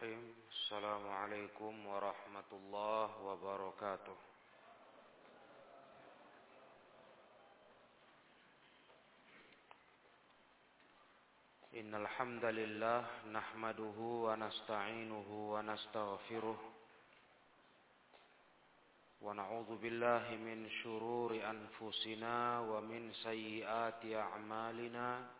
Bismillahirrahmanirrahim. Assalamualaikum warahmatullahi wabarakatuh. Innal hamdalillah wa nasta'inuhu wa nastaghfiruh. Wa na'udzu min shururi anfusina wa min sayyiati a'malina.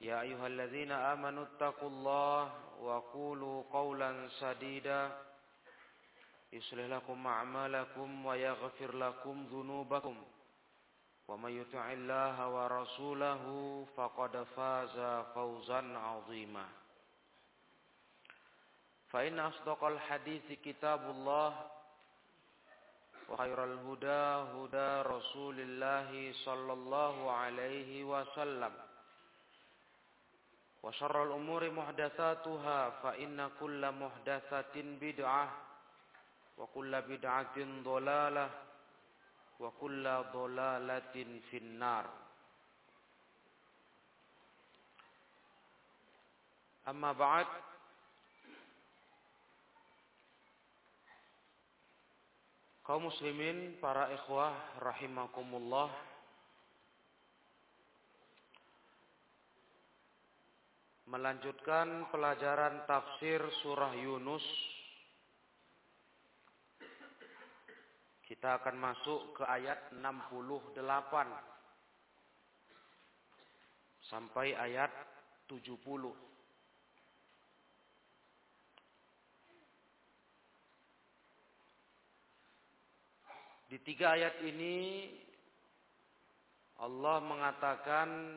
يا أيها الذين آمنوا اتقوا الله وقولوا قولا سديدا. يصلح لكم أعمالكم ويغفر لكم ذنوبكم. ومن يطع الله ورسوله فقد فاز فوزا عظيما. فإن أصدق الحديث كتاب الله وخير الهدى هدى رسول الله صلى الله عليه وسلم. وشر الأمور محدثاتها فإن كل محدثة بدعة وكل بدعة ضلالة وكل ضلالة في النار أما بعد kaum muslimin para ikhwah rahimakumullah melanjutkan pelajaran tafsir surah Yunus. Kita akan masuk ke ayat 68 sampai ayat 70. Di tiga ayat ini Allah mengatakan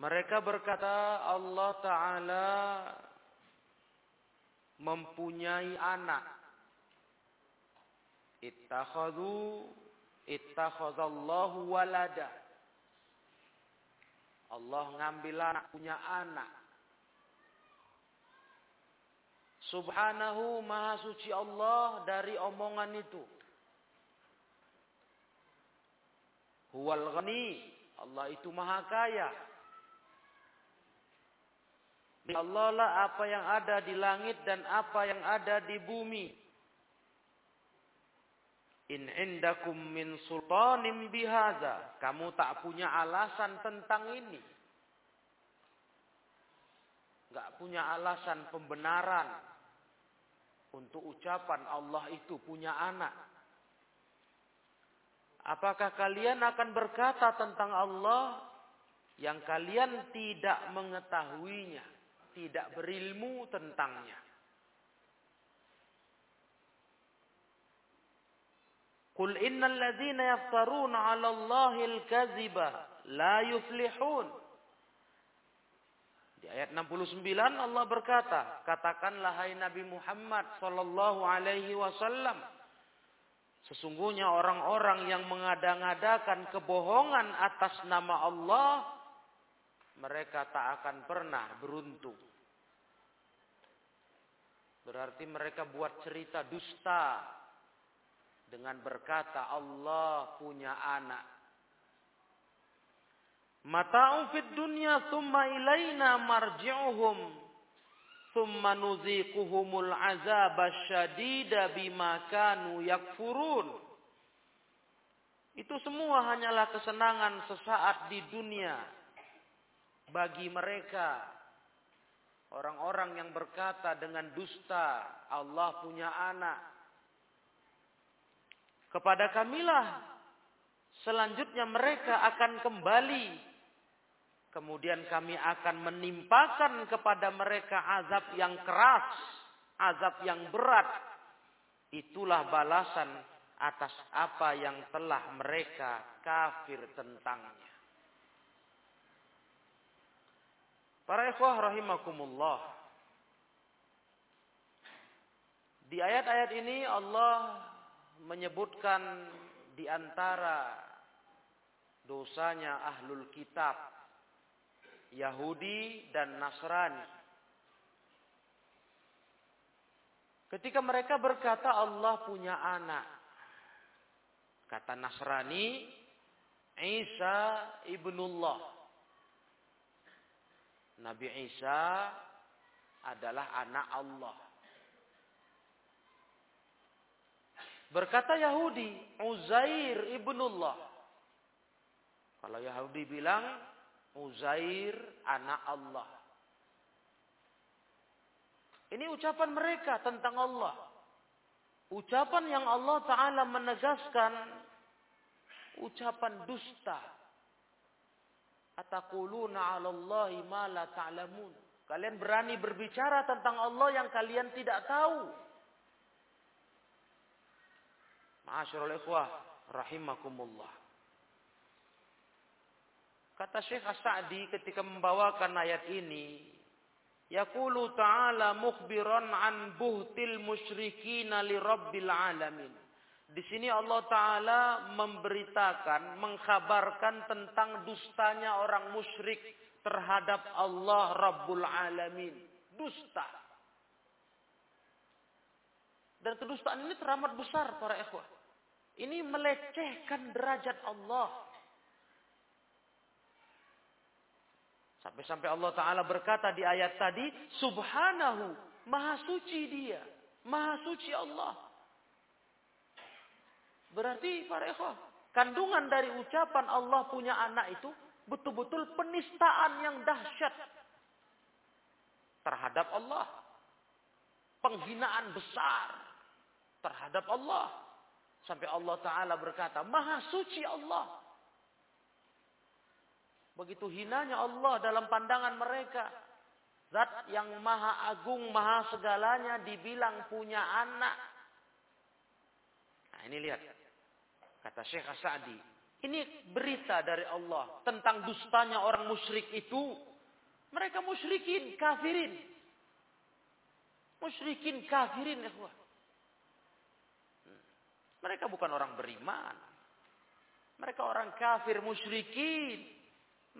Mereka berkata Allah Ta'ala mempunyai anak. Ittakhadhu ittakhadallahu walada. Allah ngambil anak punya anak. Subhanahu maha suci Allah dari omongan itu. Huwal ghani. Allah itu maha kaya. Allah lah apa yang ada di langit dan apa yang ada di bumi. In indakum min sultanim bihaza. Kamu tak punya alasan tentang ini. Gak punya alasan pembenaran. Untuk ucapan Allah itu punya anak. Apakah kalian akan berkata tentang Allah yang kalian tidak mengetahuinya? Tidak berilmu tentangnya. Qul innal ladzina yaftaruna 'ala Allahi al-kadziba la yuflihun. Di ayat 69 Allah berkata, katakanlah hai Nabi Muhammad sallallahu alaihi wasallam, sesungguhnya orang-orang yang mengada-ngadakan kebohongan atas nama Allah mereka tak akan pernah beruntung. Berarti mereka buat cerita dusta dengan berkata Allah punya anak. Mata'un fid dunya thumma ilaina marji'uhum thumma nuziquhumul azab asyadida bima kanu yakfurun. Itu semua hanyalah kesenangan sesaat di dunia bagi mereka. Orang-orang yang berkata dengan dusta Allah punya anak. Kepada kamilah selanjutnya mereka akan kembali. Kemudian kami akan menimpakan kepada mereka azab yang keras azab yang berat. Itulah balasan atas apa yang telah mereka kafir tentangnya Para ikhwah rahimakumullah. Di ayat-ayat ini Allah menyebutkan di antara dosanya ahlul kitab Yahudi dan Nasrani. Ketika mereka berkata Allah punya anak. Kata Nasrani, Isa ibnullah. Nabi Isa adalah anak Allah. Berkata Yahudi, Uzair ibnullah. Kalau Yahudi bilang, Uzair anak Allah. Ini ucapan mereka tentang Allah. Ucapan yang Allah Ta'ala menegaskan ucapan dusta Atakuluna 'ala Allahi ma la ta'lamun. Kalian berani berbicara tentang Allah yang kalian tidak tahu. Ma'asyiral ikhwah rahimakumullah. Kata Syekh As-Sa'di ketika membawakan ayat ini, yaqulu ta'ala mukhbiran an buhtil musyrikin li rabbil alamin. Di sini Allah Ta'ala memberitakan, mengkhabarkan tentang dustanya orang musyrik terhadap Allah Rabbul Alamin. Dusta. Dan kedustaan ini teramat besar para ikhwah. Ini melecehkan derajat Allah. Sampai-sampai Allah Ta'ala berkata di ayat tadi, Subhanahu, Maha Suci dia. Maha Suci Allah. Berarti para ikhwah, kandungan dari ucapan Allah punya anak itu betul-betul penistaan yang dahsyat terhadap Allah. Penghinaan besar terhadap Allah. Sampai Allah Ta'ala berkata, Maha suci Allah. Begitu hinanya Allah dalam pandangan mereka. Zat yang maha agung, maha segalanya dibilang punya anak. Nah ini lihat. Kata Syekh As-Sa'di. Ini berita dari Allah tentang dustanya orang musyrik itu. Mereka musyrikin, kafirin. Musyrikin, kafirin. Ya Mereka bukan orang beriman. Mereka orang kafir, musyrikin.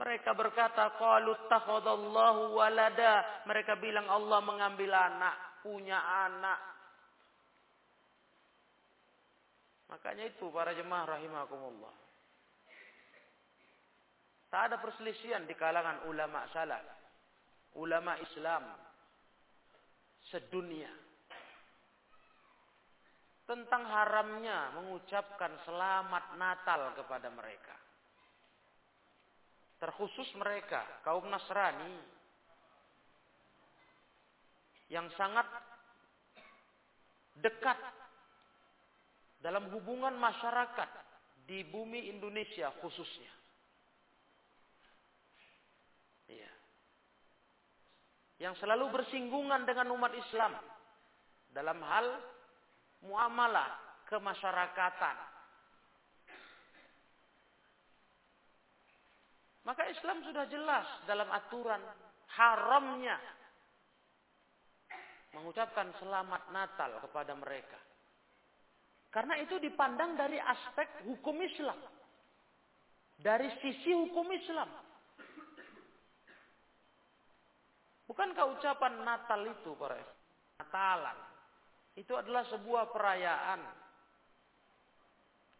Mereka berkata, Qalu takhadallahu walada. Mereka bilang Allah mengambil anak, punya anak. Makanya itu para jemaah rahimakumullah. Tak ada perselisihan di kalangan ulama salaf, ulama Islam sedunia tentang haramnya mengucapkan selamat Natal kepada mereka. Terkhusus mereka, kaum Nasrani yang sangat dekat dalam hubungan masyarakat di bumi Indonesia khususnya. Ya. Yang selalu bersinggungan dengan umat Islam dalam hal muamalah kemasyarakatan. Maka Islam sudah jelas dalam aturan haramnya mengucapkan selamat Natal kepada mereka. Karena itu dipandang dari aspek hukum Islam. Dari sisi hukum Islam. Bukankah ucapan Natal itu para Natalan itu adalah sebuah perayaan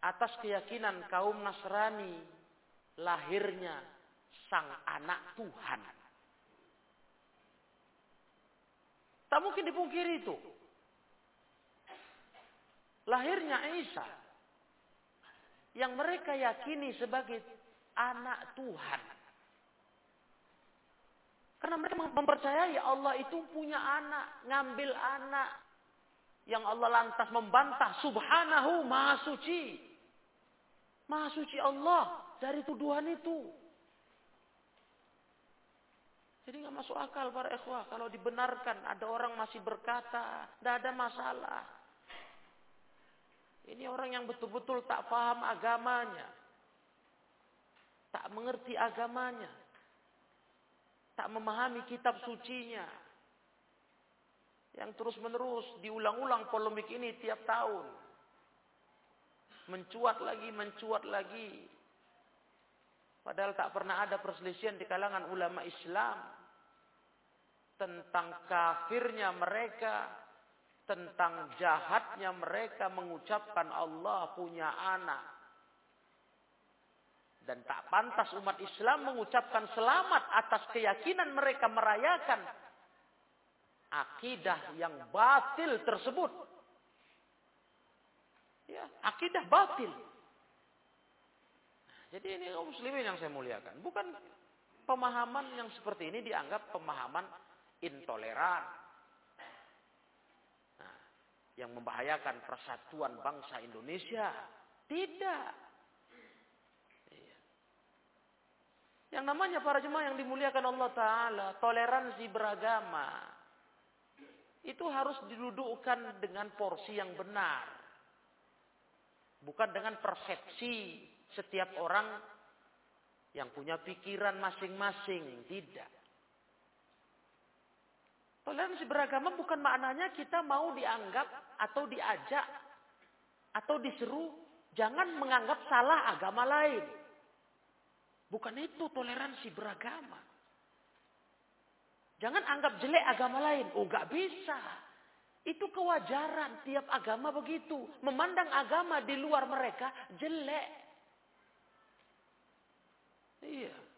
atas keyakinan kaum Nasrani lahirnya sang anak Tuhan. Tak mungkin dipungkiri itu. Lahirnya Isa yang mereka yakini sebagai anak Tuhan. Karena mereka mempercayai Allah itu punya anak, ngambil anak. Yang Allah lantas membantah, subhanahu maha suci. Maha suci Allah dari tuduhan itu. Jadi nggak masuk akal para ikhwah. Kalau dibenarkan ada orang masih berkata, tidak ada masalah. Ini orang yang betul-betul tak paham agamanya. Tak mengerti agamanya. Tak memahami kitab sucinya. Yang terus-menerus diulang-ulang polemik ini tiap tahun. Mencuat lagi, mencuat lagi. Padahal tak pernah ada perselisihan di kalangan ulama Islam. Tentang kafirnya mereka. Tentang jahatnya mereka mengucapkan Allah punya anak. Dan tak pantas umat Islam mengucapkan selamat atas keyakinan mereka merayakan akidah yang batil tersebut. Ya, akidah batil. Jadi ini kaum muslimin yang saya muliakan. Bukan pemahaman yang seperti ini dianggap pemahaman intoleran. Yang membahayakan persatuan bangsa Indonesia. Tidak. Yang namanya para jemaah yang dimuliakan Allah Ta'ala, toleransi beragama, itu harus didudukkan dengan porsi yang benar. Bukan dengan persepsi setiap orang yang punya pikiran masing-masing. Tidak. Toleransi beragama bukan maknanya kita mau dianggap atau diajak atau diseru jangan menganggap salah agama lain. Bukan itu toleransi beragama. Jangan anggap jelek agama lain. Oh gak bisa. Itu kewajaran tiap agama begitu. Memandang agama di luar mereka jelek. Iya.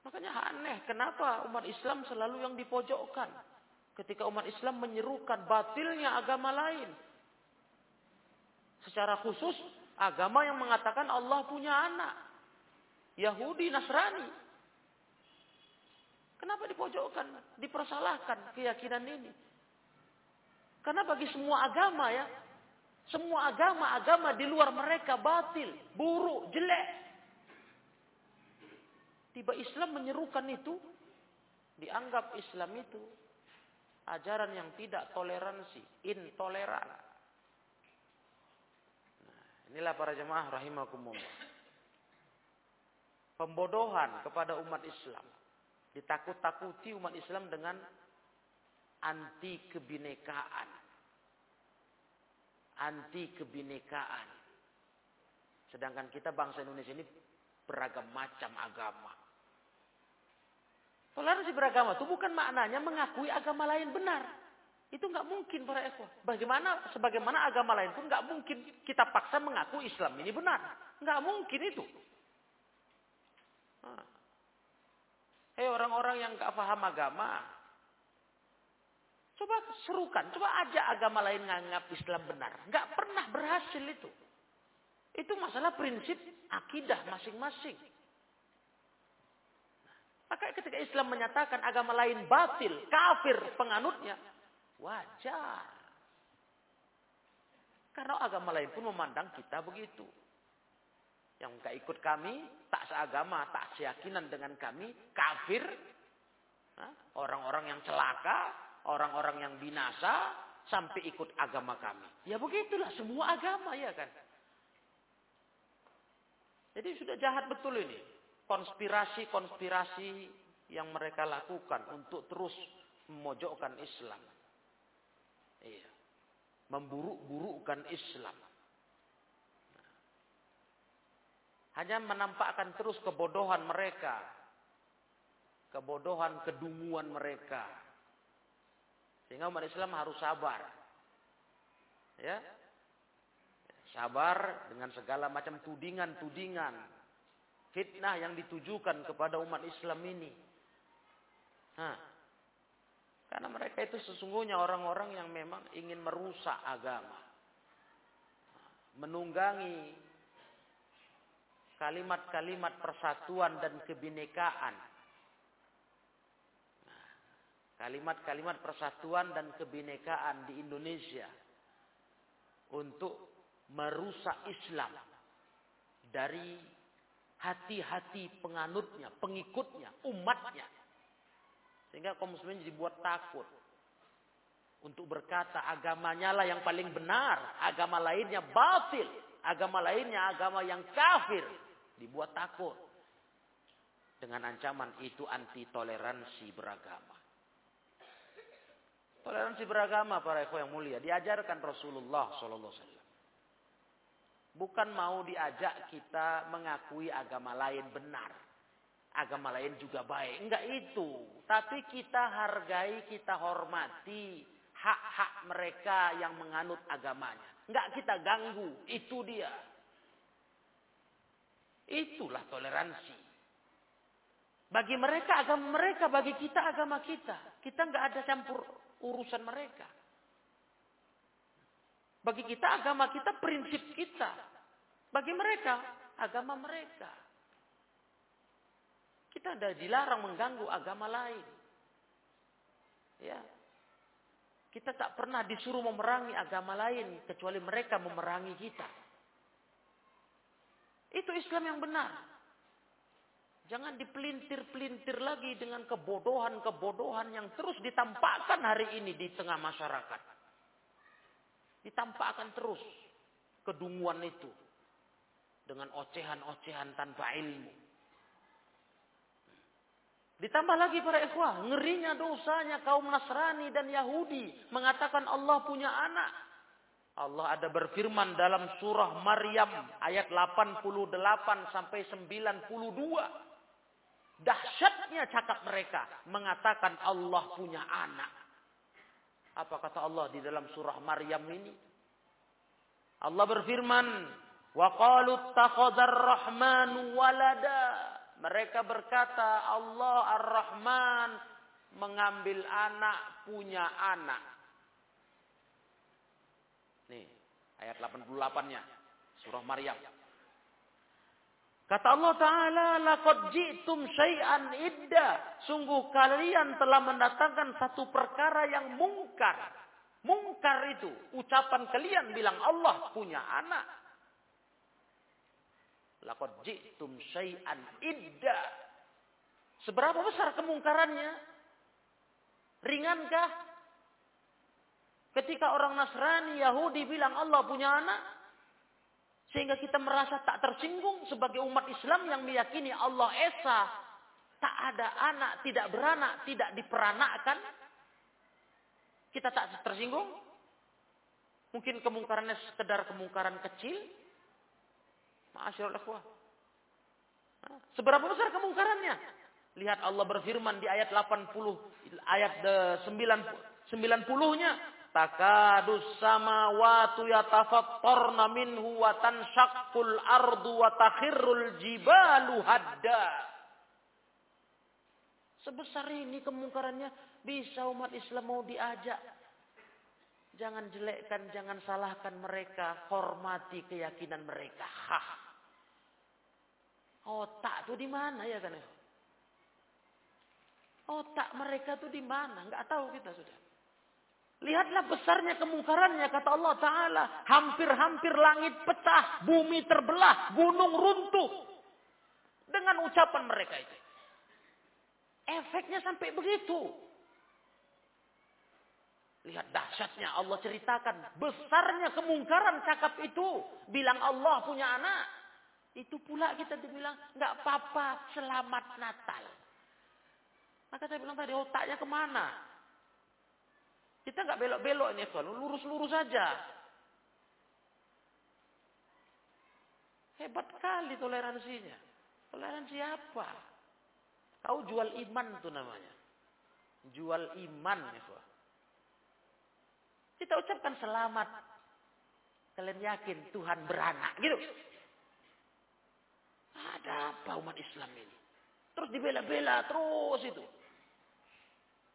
Makanya aneh kenapa umat Islam selalu yang dipojokkan. Ketika umat Islam menyerukan batilnya agama lain. Secara khusus agama yang mengatakan Allah punya anak. Yahudi, Nasrani. Kenapa dipojokkan, dipersalahkan keyakinan ini? Karena bagi semua agama ya, semua agama-agama di luar mereka batil, buruk, jelek. Tiba Islam menyerukan itu, dianggap Islam itu ajaran yang tidak toleransi, intoleran. Nah, inilah para jemaah rahimakumullah pembodohan kepada umat Islam. Ditakut-takuti umat Islam dengan anti kebinekaan. Anti kebinekaan. Sedangkan kita bangsa Indonesia ini beragam macam agama. Toleransi beragama itu bukan maknanya mengakui agama lain benar. Itu nggak mungkin para ikhwah. Bagaimana sebagaimana agama lain pun nggak mungkin kita paksa mengaku Islam ini benar. Nggak mungkin itu. Hei orang-orang yang gak paham agama. Coba serukan, coba ajak agama lain nganggap Islam benar. Gak pernah berhasil itu. Itu masalah prinsip akidah masing-masing. Maka ketika Islam menyatakan agama lain batil, kafir penganutnya, wajar. Karena agama lain pun memandang kita begitu. Yang gak ikut kami, tak seagama, tak seyakinan dengan kami, kafir. Orang-orang yang celaka, orang-orang yang binasa, sampai ikut agama kami. Ya begitulah semua agama ya kan. Jadi sudah jahat betul ini. Konspirasi-konspirasi yang mereka lakukan untuk terus memojokkan Islam. Iya. Memburuk-burukkan Islam. hanya menampakkan terus kebodohan mereka kebodohan, kedunguan mereka. Sehingga umat Islam harus sabar. Ya. Sabar dengan segala macam tudingan-tudingan. Fitnah yang ditujukan kepada umat Islam ini. Nah, karena mereka itu sesungguhnya orang-orang yang memang ingin merusak agama. Menunggangi kalimat-kalimat persatuan dan kebinekaan kalimat-kalimat persatuan dan kebinekaan di Indonesia untuk merusak Islam dari hati-hati penganutnya, pengikutnya, umatnya. Sehingga kaum muslimin dibuat takut untuk berkata agamanya lah yang paling benar, agama lainnya batil, agama lainnya agama yang kafir, dibuat takut. Dengan ancaman itu anti toleransi beragama. Toleransi beragama para ikhwan yang mulia diajarkan Rasulullah sallallahu alaihi wasallam. Bukan mau diajak kita mengakui agama lain benar. Agama lain juga baik. Enggak itu. Tapi kita hargai, kita hormati hak-hak mereka yang menganut agamanya. Enggak kita ganggu. Itu dia. Itulah toleransi. Bagi mereka agama mereka, bagi kita agama kita. Kita enggak ada campur urusan mereka. Bagi kita agama kita prinsip kita. Bagi mereka agama mereka. Kita ada dilarang mengganggu agama lain. Ya. Kita tak pernah disuruh memerangi agama lain kecuali mereka memerangi kita. Itu Islam yang benar. Jangan dipelintir-pelintir lagi dengan kebodohan-kebodohan yang terus ditampakkan hari ini di tengah masyarakat. Ditampakkan terus kedunguan itu. Dengan ocehan-ocehan tanpa ilmu. Ditambah lagi para ikhwah, ngerinya dosanya kaum Nasrani dan Yahudi mengatakan Allah punya anak. Allah ada berfirman dalam surah Maryam ayat 88 sampai 92. Dahsyatnya cakap mereka mengatakan Allah punya anak. Apa kata Allah di dalam surah Maryam ini? Allah berfirman, "Wa qalu rahman walada." Mereka berkata, Allah Ar-Rahman mengambil anak, punya anak. Nih, ayat 88-nya. Surah Maryam. Kata Allah Ta'ala, laqad ji'tum syai'an idda. Sungguh kalian telah mendatangkan satu perkara yang mungkar. Mungkar itu, ucapan kalian bilang Allah punya anak. Laqad ji'tum syai'an idda. Seberapa besar kemungkarannya? Ringankah? Ketika orang Nasrani, Yahudi bilang Allah punya anak, sehingga kita merasa tak tersinggung sebagai umat Islam yang meyakini Allah Esa. Tak ada anak, tidak beranak, tidak diperanakkan. Kita tak tersinggung? Mungkin kemungkarannya sekedar kemungkaran kecil. Ma'asyarul akhwah. Seberapa besar kemungkarannya? Lihat Allah berfirman di ayat 80, ayat 90, 90-nya takadus samawatu yatafattarna minhu wa tanshaqqul ardu wa takhirrul jibalu hadda. Sebesar ini kemungkarannya bisa umat Islam mau diajak. Jangan jelekkan, jangan salahkan mereka, hormati keyakinan mereka. Hah. Otak tuh di mana ya kan? Otak mereka tuh di mana? Enggak tahu kita sudah. Lihatlah besarnya kemungkarannya kata Allah Ta'ala. Hampir-hampir langit pecah, bumi terbelah, gunung runtuh. Dengan ucapan mereka itu. Efeknya sampai begitu. Lihat dahsyatnya Allah ceritakan. Besarnya kemungkaran cakap itu. Bilang Allah punya anak. Itu pula kita dibilang, nggak apa-apa, selamat Natal. Maka saya bilang tadi otaknya ke mana? Kita nggak belok-belok ini, kalau lurus-lurus saja. Hebat kali toleransinya. Toleransi apa? Kau jual iman tuh namanya. Jual iman ya Kita ucapkan selamat. Kalian yakin Tuhan beranak gitu. Ada apa umat Islam ini? Terus dibela-bela terus itu.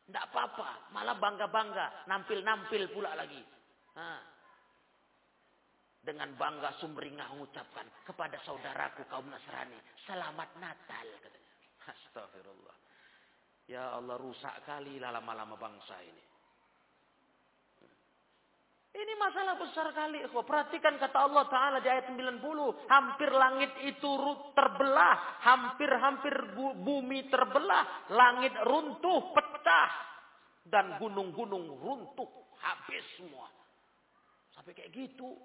Tidak apa-apa, malah bangga-bangga, nampil-nampil pula lagi. Nah, dengan bangga sumringah mengucapkan kepada saudaraku kaum Nasrani, selamat Natal katanya. Astagfirullah. Ya Allah rusak kali lama-lama bangsa ini. Ini masalah besar kali. Perhatikan kata Allah Ta'ala di ayat 90. Hampir langit itu terbelah. Hampir-hampir bumi terbelah. Langit runtuh, pecah. Dan gunung-gunung runtuh. Habis semua. Sampai kayak gitu.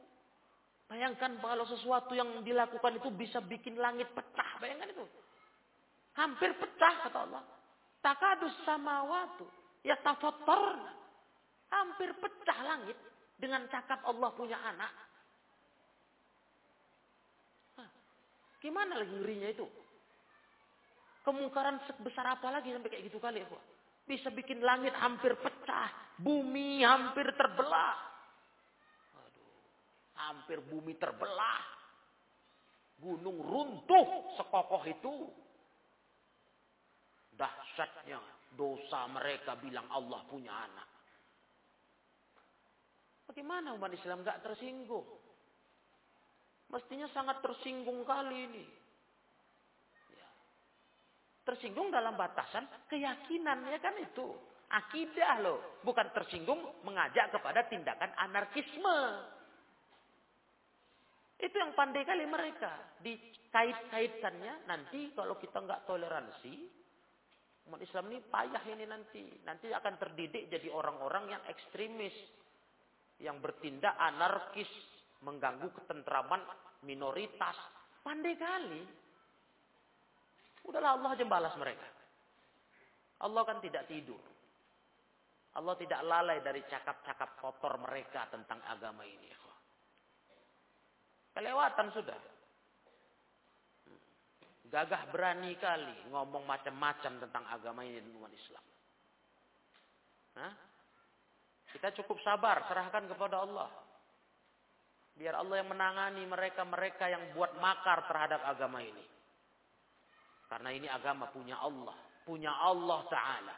Bayangkan kalau sesuatu yang dilakukan itu bisa bikin langit pecah. Bayangkan itu. Hampir pecah kata Allah. Takadus samawatu. Ya tafatar. Hampir pecah langit dengan cakap Allah punya anak. gimana lagi ngerinya itu? Kemungkaran sebesar apa lagi sampai kayak gitu kali ya? Bisa bikin langit hampir pecah, bumi hampir terbelah. Aduh, hampir bumi terbelah. Gunung runtuh sekokoh itu. Dahsyatnya dosa mereka bilang Allah punya anak. Bagaimana umat Islam gak tersinggung? Mestinya sangat tersinggung kali ini. Ya. Tersinggung dalam batasan keyakinan ya kan itu. Akidah loh. Bukan tersinggung mengajak kepada tindakan anarkisme. Itu yang pandai kali mereka. Dikait-kaitkannya nanti kalau kita nggak toleransi. Umat Islam ini payah ini nanti. Nanti akan terdidik jadi orang-orang yang ekstremis yang bertindak anarkis, mengganggu ketentraman minoritas. Pandai kali. Udahlah Allah aja balas mereka. Allah kan tidak tidur. Allah tidak lalai dari cakap-cakap kotor mereka tentang agama ini. Kelewatan sudah. Gagah berani kali ngomong macam-macam tentang agama ini dan umat Islam. Hah? Kita cukup sabar, serahkan kepada Allah. Biar Allah yang menangani mereka-mereka yang buat makar terhadap agama ini. Karena ini agama punya Allah. Punya Allah Ta'ala.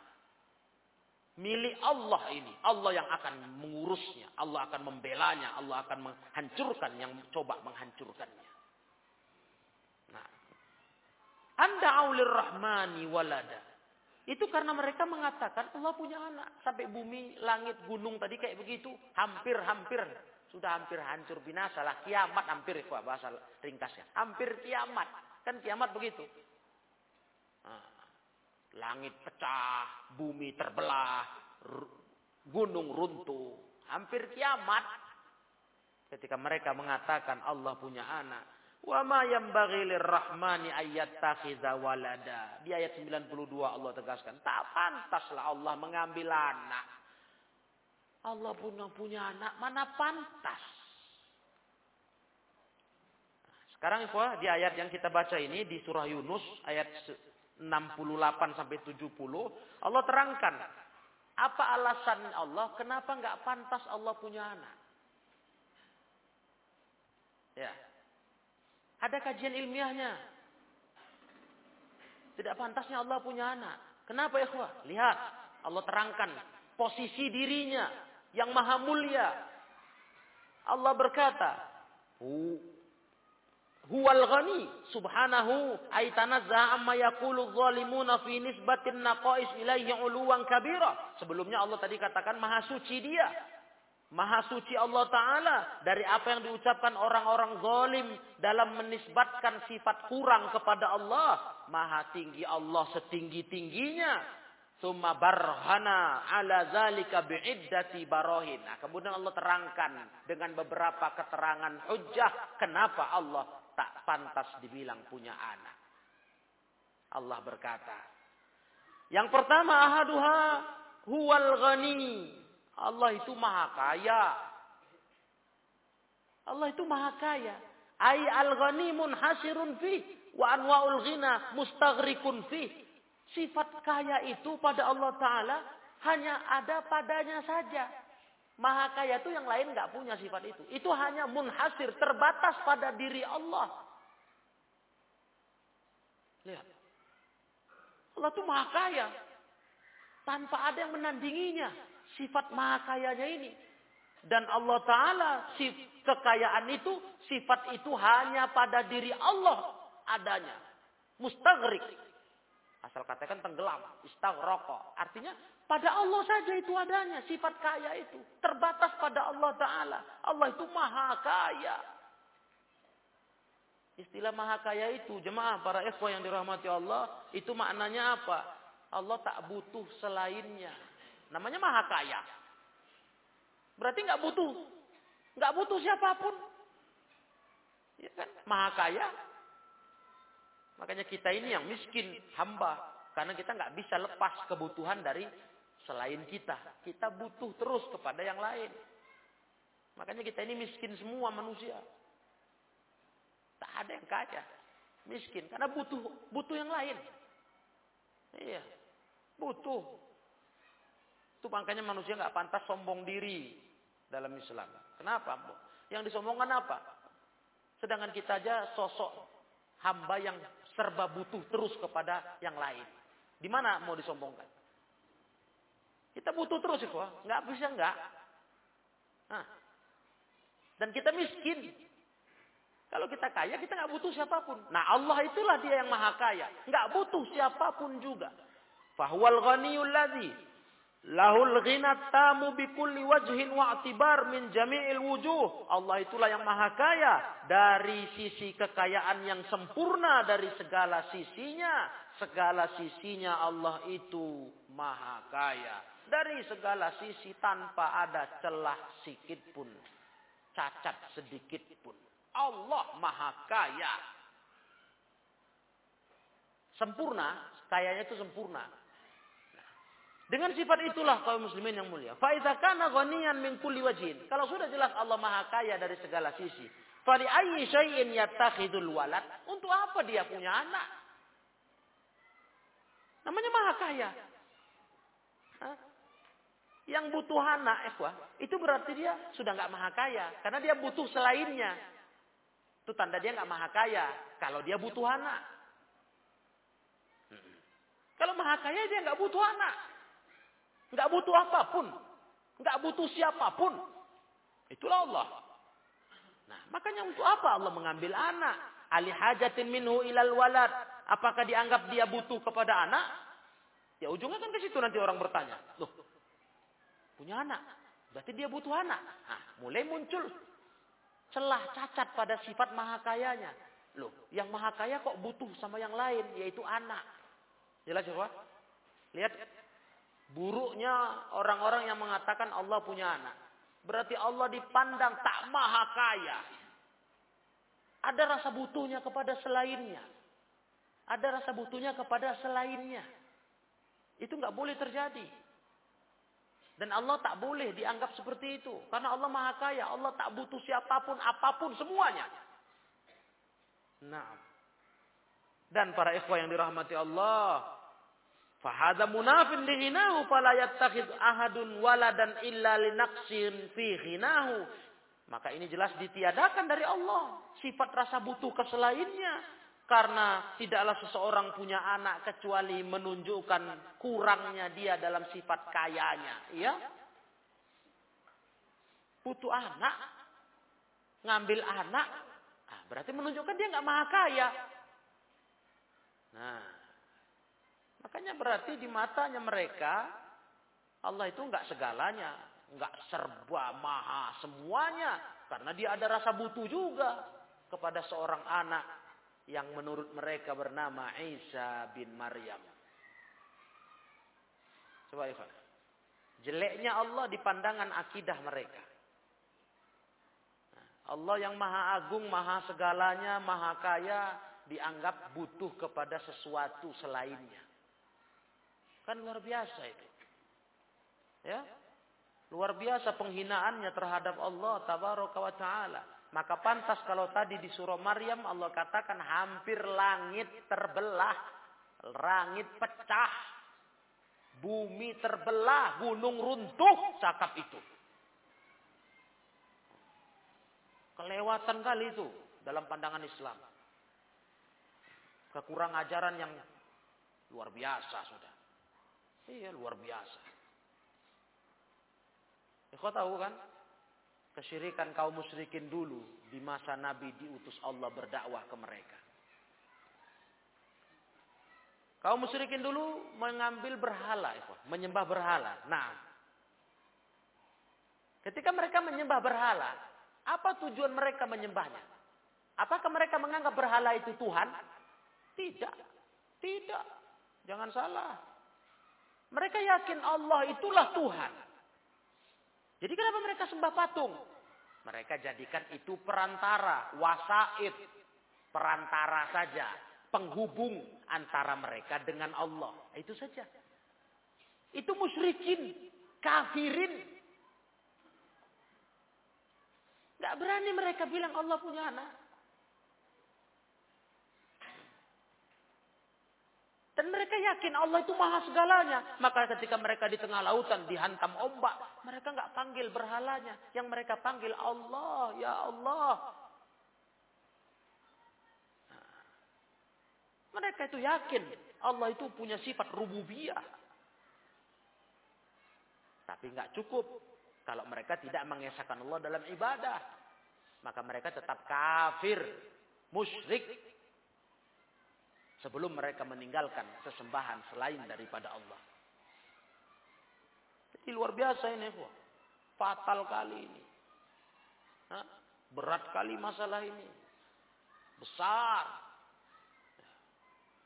Milik Allah ini. Allah yang akan mengurusnya. Allah akan membelanya. Allah akan menghancurkan yang coba menghancurkannya. Nah. Anda aulir rahmani walada. Itu karena mereka mengatakan Allah punya anak. Sampai bumi, langit, gunung tadi kayak begitu. Hampir-hampir. Sudah hampir hancur binasa lah. Kiamat hampir. Bahasa ringkasnya. Hampir kiamat. Kan kiamat begitu. Nah, langit pecah. Bumi terbelah. Gunung runtuh. Hampir kiamat. Ketika mereka mengatakan Allah punya anak. Wa ma yanbaghi lirrahmani ayyattakhidza walada. Di ayat 92 Allah tegaskan, tak pantaslah Allah mengambil anak. Allah punya punya anak, mana pantas? Sekarang Ibu, di ayat yang kita baca ini di surah Yunus ayat 68 sampai 70, Allah terangkan apa alasan Allah kenapa nggak pantas Allah punya anak? Ya, ada kajian ilmiahnya. Tidak pantasnya Allah punya anak. Kenapa ya Lihat. Allah terangkan posisi dirinya yang maha mulia. Allah berkata, Huwal ghani subhanahu ay tanazzaha amma yaqulu zalimuna fi nisbatin naqais ilaihi uluwan kabira. Sebelumnya Allah tadi katakan maha suci dia Maha suci Allah Ta'ala dari apa yang diucapkan orang-orang zalim dalam menisbatkan sifat kurang kepada Allah. Maha tinggi Allah setinggi-tingginya. Summa barhana ala zalika bi'iddati barohin. Nah, kemudian Allah terangkan dengan beberapa keterangan hujah. Kenapa Allah tak pantas dibilang punya anak. Allah berkata. Yang pertama ahaduha huwal ghani Allah itu maha kaya. Allah itu maha kaya. Ay al-ghani munhasirun fi wa anwa'ul ghina mustaghrikun fi. Sifat kaya itu pada Allah Ta'ala hanya ada padanya saja. Maha kaya itu yang lain nggak punya sifat itu. Itu hanya munhasir, terbatas pada diri Allah. Lihat. Allah itu maha kaya. Tanpa ada yang menandinginya. Sifat maha kayanya ini. Dan Allah Ta'ala, kekayaan itu, sifat itu hanya pada diri Allah adanya. Mustagrik. Asal katakan tenggelam. Istagroko. Artinya pada Allah saja itu adanya. Sifat kaya itu. Terbatas pada Allah Ta'ala. Allah itu maha kaya. Istilah maha kaya itu. Jemaah para ikhwah yang dirahmati Allah. Itu maknanya apa? Allah tak butuh selainnya. Namanya maha kaya. Berarti nggak butuh. nggak butuh siapa pun. Ya kan? Maha kaya, Makanya kita ini yang miskin, hamba. Karena kita nggak bisa lepas kebutuhan dari selain kita. Kita butuh terus kepada yang lain. Makanya kita ini miskin semua manusia. Tak ada yang kaya. Miskin. Karena butuh butuh yang lain. Iya. Butuh. Itu makanya manusia nggak pantas sombong diri dalam Islam. Kenapa? Yang disombongkan apa? Sedangkan kita aja sosok hamba yang serba butuh terus kepada yang lain. Di mana mau disombongkan? Kita butuh terus itu, nggak bisa nggak. Nah. Dan kita miskin. Kalau kita kaya, kita nggak butuh siapa pun. Nah Allah itulah dia yang maha kaya. Nggak butuh siapa pun juga. Fahwal ghaniyul ladzi Lahul ghina tamu kulli wajhin wa atibar min jami'il wujuh. Allah itulah yang maha kaya dari sisi kekayaan yang sempurna dari segala sisinya. Segala sisinya Allah itu maha kaya. Dari segala sisi tanpa ada celah sedikit pun. Cacat sedikit pun. Allah maha kaya. Sempurna, kayanya itu sempurna. Dengan sifat itulah kaum muslimin yang mulia. Faiza kana ghaniyan min kulli wajhin. Kalau sudah jelas Allah Maha Kaya dari segala sisi. Fali ayyi syai'in yattakhidul walad? Untuk apa dia punya anak? Namanya Maha Kaya. Hah? Yang butuh anak, ikhwah, itu berarti dia sudah nggak Maha Kaya. Karena dia butuh selainnya. Itu tanda dia nggak Maha Kaya. Kalau dia butuh anak. Kalau Maha Kaya dia nggak butuh anak. Nggak butuh apa pun. Nggak butuh siapa pun. Itulah Allah. Nah, makanya untuk apa Allah mengambil anak? Ali hajatin minhu ilal walad. Apakah dianggap dia butuh kepada anak? Ya ujungnya kan ke situ nanti orang bertanya. Loh, punya anak. Berarti dia butuh anak. Nah, mulai muncul celah cacat pada sifat maha kayanya. Loh, yang maha kaya kok butuh sama yang lain, yaitu anak. Jelas ya? Lihat Buruknya orang-orang yang mengatakan Allah punya anak. Berarti Allah dipandang tak maha kaya. Ada rasa butuhnya kepada selainnya. Ada rasa butuhnya kepada selainnya. Itu nggak boleh terjadi. Dan Allah tak boleh dianggap seperti itu. Karena Allah maha kaya. Allah tak butuh siapa pun, apa pun, semuanya. Nah. Dan para ikhwah yang dirahmati Allah. Fahada munafin li ghinahu fala yattakhid ahadun waladan illa linaqsin fi ghinahu. Maka ini jelas ditiadakan dari Allah. Sifat rasa butuh ke selainnya. Karena tidaklah seseorang punya anak kecuali menunjukkan kurangnya dia dalam sifat kayanya. Ya? Butuh anak. Ngambil anak. Nah, berarti menunjukkan dia nggak maha kaya. Nah, Makanya berarti di matanya mereka Allah itu enggak segalanya, enggak serba maha semuanya karena dia ada rasa butuh juga kepada seorang anak yang menurut mereka bernama Isa bin Maryam. Coba Ikhwan. Jeleknya Allah di pandangan akidah mereka. Allah yang maha agung, maha segalanya, maha kaya, dianggap butuh kepada sesuatu selainnya. Kan luar biasa itu. Ya. Luar biasa penghinaannya terhadap Allah tabaraka wa taala. Maka pantas kalau tadi di surah Maryam Allah katakan hampir langit terbelah. Langit pecah. Bumi terbelah, gunung runtuh, cakap itu. Kelewatan kali itu dalam pandangan Islam. Kekurang ajaran yang luar biasa sudah. Iya luar biasa. Kau tahu kan? Kesyirikan kaum musyrikin dulu di masa Nabi diutus Allah berdakwah ke mereka. Kaum musyrikin dulu mengambil berhala, menyembah berhala. Nah, ketika mereka menyembah berhala, apa tujuan mereka menyembahnya? Apakah mereka menganggap berhala itu Tuhan? Tidak. Tidak. Jangan salah. Mereka yakin Allah itulah Tuhan. Jadi kenapa mereka sembah patung? Mereka jadikan itu perantara, wasaid, perantara saja, penghubung antara mereka dengan Allah. Itu saja. Itu musyrikin, kafirin. Gak berani mereka bilang Allah punya anak. Dan mereka yakin Allah itu maha segalanya. Maka ketika mereka di tengah lautan dihantam ombak. Mereka nggak panggil berhalanya. Yang mereka panggil Allah. Ya Allah. Nah, mereka itu yakin. Allah itu punya sifat rububiyah. Tapi nggak cukup. Kalau mereka tidak mengesahkan Allah dalam ibadah. Maka mereka tetap kafir. Musyrik sebelum mereka meninggalkan sesembahan selain daripada Allah. Jadi luar biasa ini, Bu. Fatal kali ini. Hah? Berat kali masalah ini. Besar.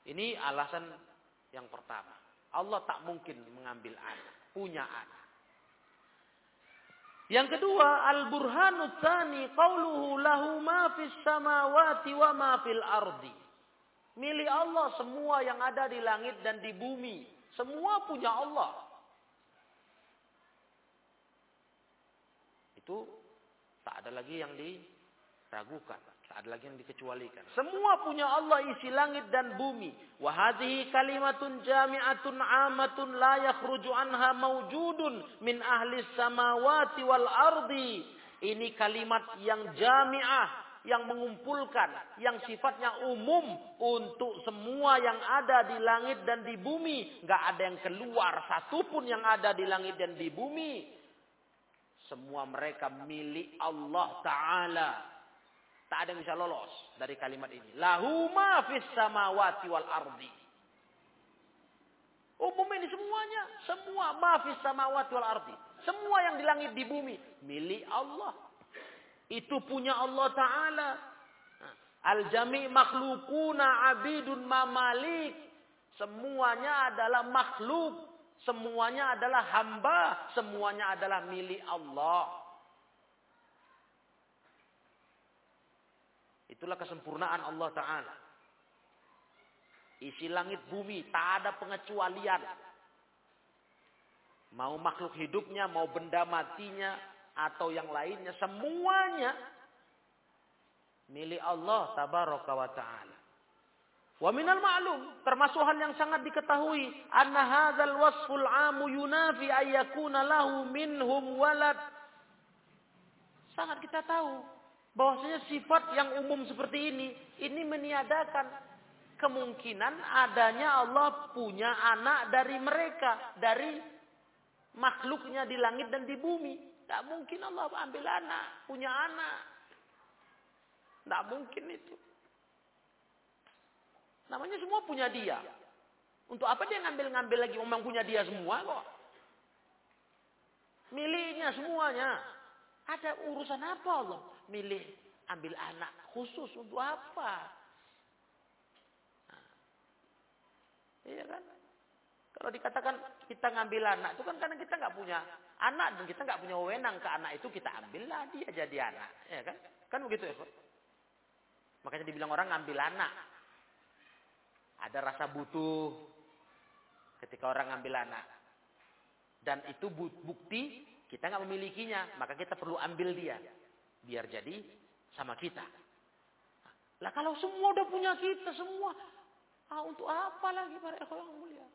Ini alasan yang pertama. Allah tak mungkin mengambil anak. Punya anak. Yang kedua, al-burhanu tsani qauluhu lahu ma fis samawati wa ma fil ardi. Milik Allah semua yang ada di langit dan di bumi. Semua punya Allah. Itu tak ada lagi yang diragukan. Tak ada lagi yang dikecualikan. Semua punya Allah isi langit dan bumi. Wahadihi kalimatun jami'atun amatun la yakhruju anha mawjudun min ahli samawati wal ardi. Ini kalimat yang jami'ah yang mengumpulkan, yang sifatnya umum untuk semua yang ada di langit dan di bumi. Gak ada yang keluar, satupun yang ada di langit dan di bumi. Semua mereka milik Allah Ta'ala. Tak ada yang bisa lolos dari kalimat ini. Lahu ma fis samawati wal ardi. Umum ini semuanya. Semua ma fis samawati wal ardi. Semua yang di langit di bumi. Milik Allah. Itu punya Allah Ta'ala. Al-jami' makhlukuna abidun mamalik. Semuanya adalah makhluk. Semuanya adalah hamba. Semuanya adalah milik Allah. Itulah kesempurnaan Allah Ta'ala. Isi langit bumi, tak ada pengecualian. Mau makhluk hidupnya, mau benda matinya, atau yang lainnya semuanya milik Allah tabaraka wa taala. Wa minal ma'lum termasuk hal yang sangat diketahui anna hadzal wasful amu yunafi ayyakuna lahu minhum walad. Sangat kita tahu bahwasanya sifat yang umum seperti ini ini meniadakan kemungkinan adanya Allah punya anak dari mereka, dari makhluknya di langit dan di bumi. Tidak mungkin Allah ambil anak, punya anak. Tidak mungkin itu. Namanya semua punya dia. Untuk apa dia ngambil-ngambil lagi? Memang punya dia semua kok. Miliknya semuanya. Ada urusan apa Allah? Milih ambil anak khusus untuk apa? Nah, iya kan? Kalau dikatakan kita ngambil anak, itu kan karena kita nggak punya anak dan kita nggak punya wewenang ke anak itu kita ambillah dia jadi anak, ya kan? Kan begitu ya? Makanya dibilang orang ngambil anak. Ada rasa butuh ketika orang ngambil anak. Dan itu bukti kita nggak memilikinya, maka kita perlu ambil dia biar jadi sama kita. Lah kalau semua udah punya kita semua, Ah, untuk apa lagi para ikhwan mulia?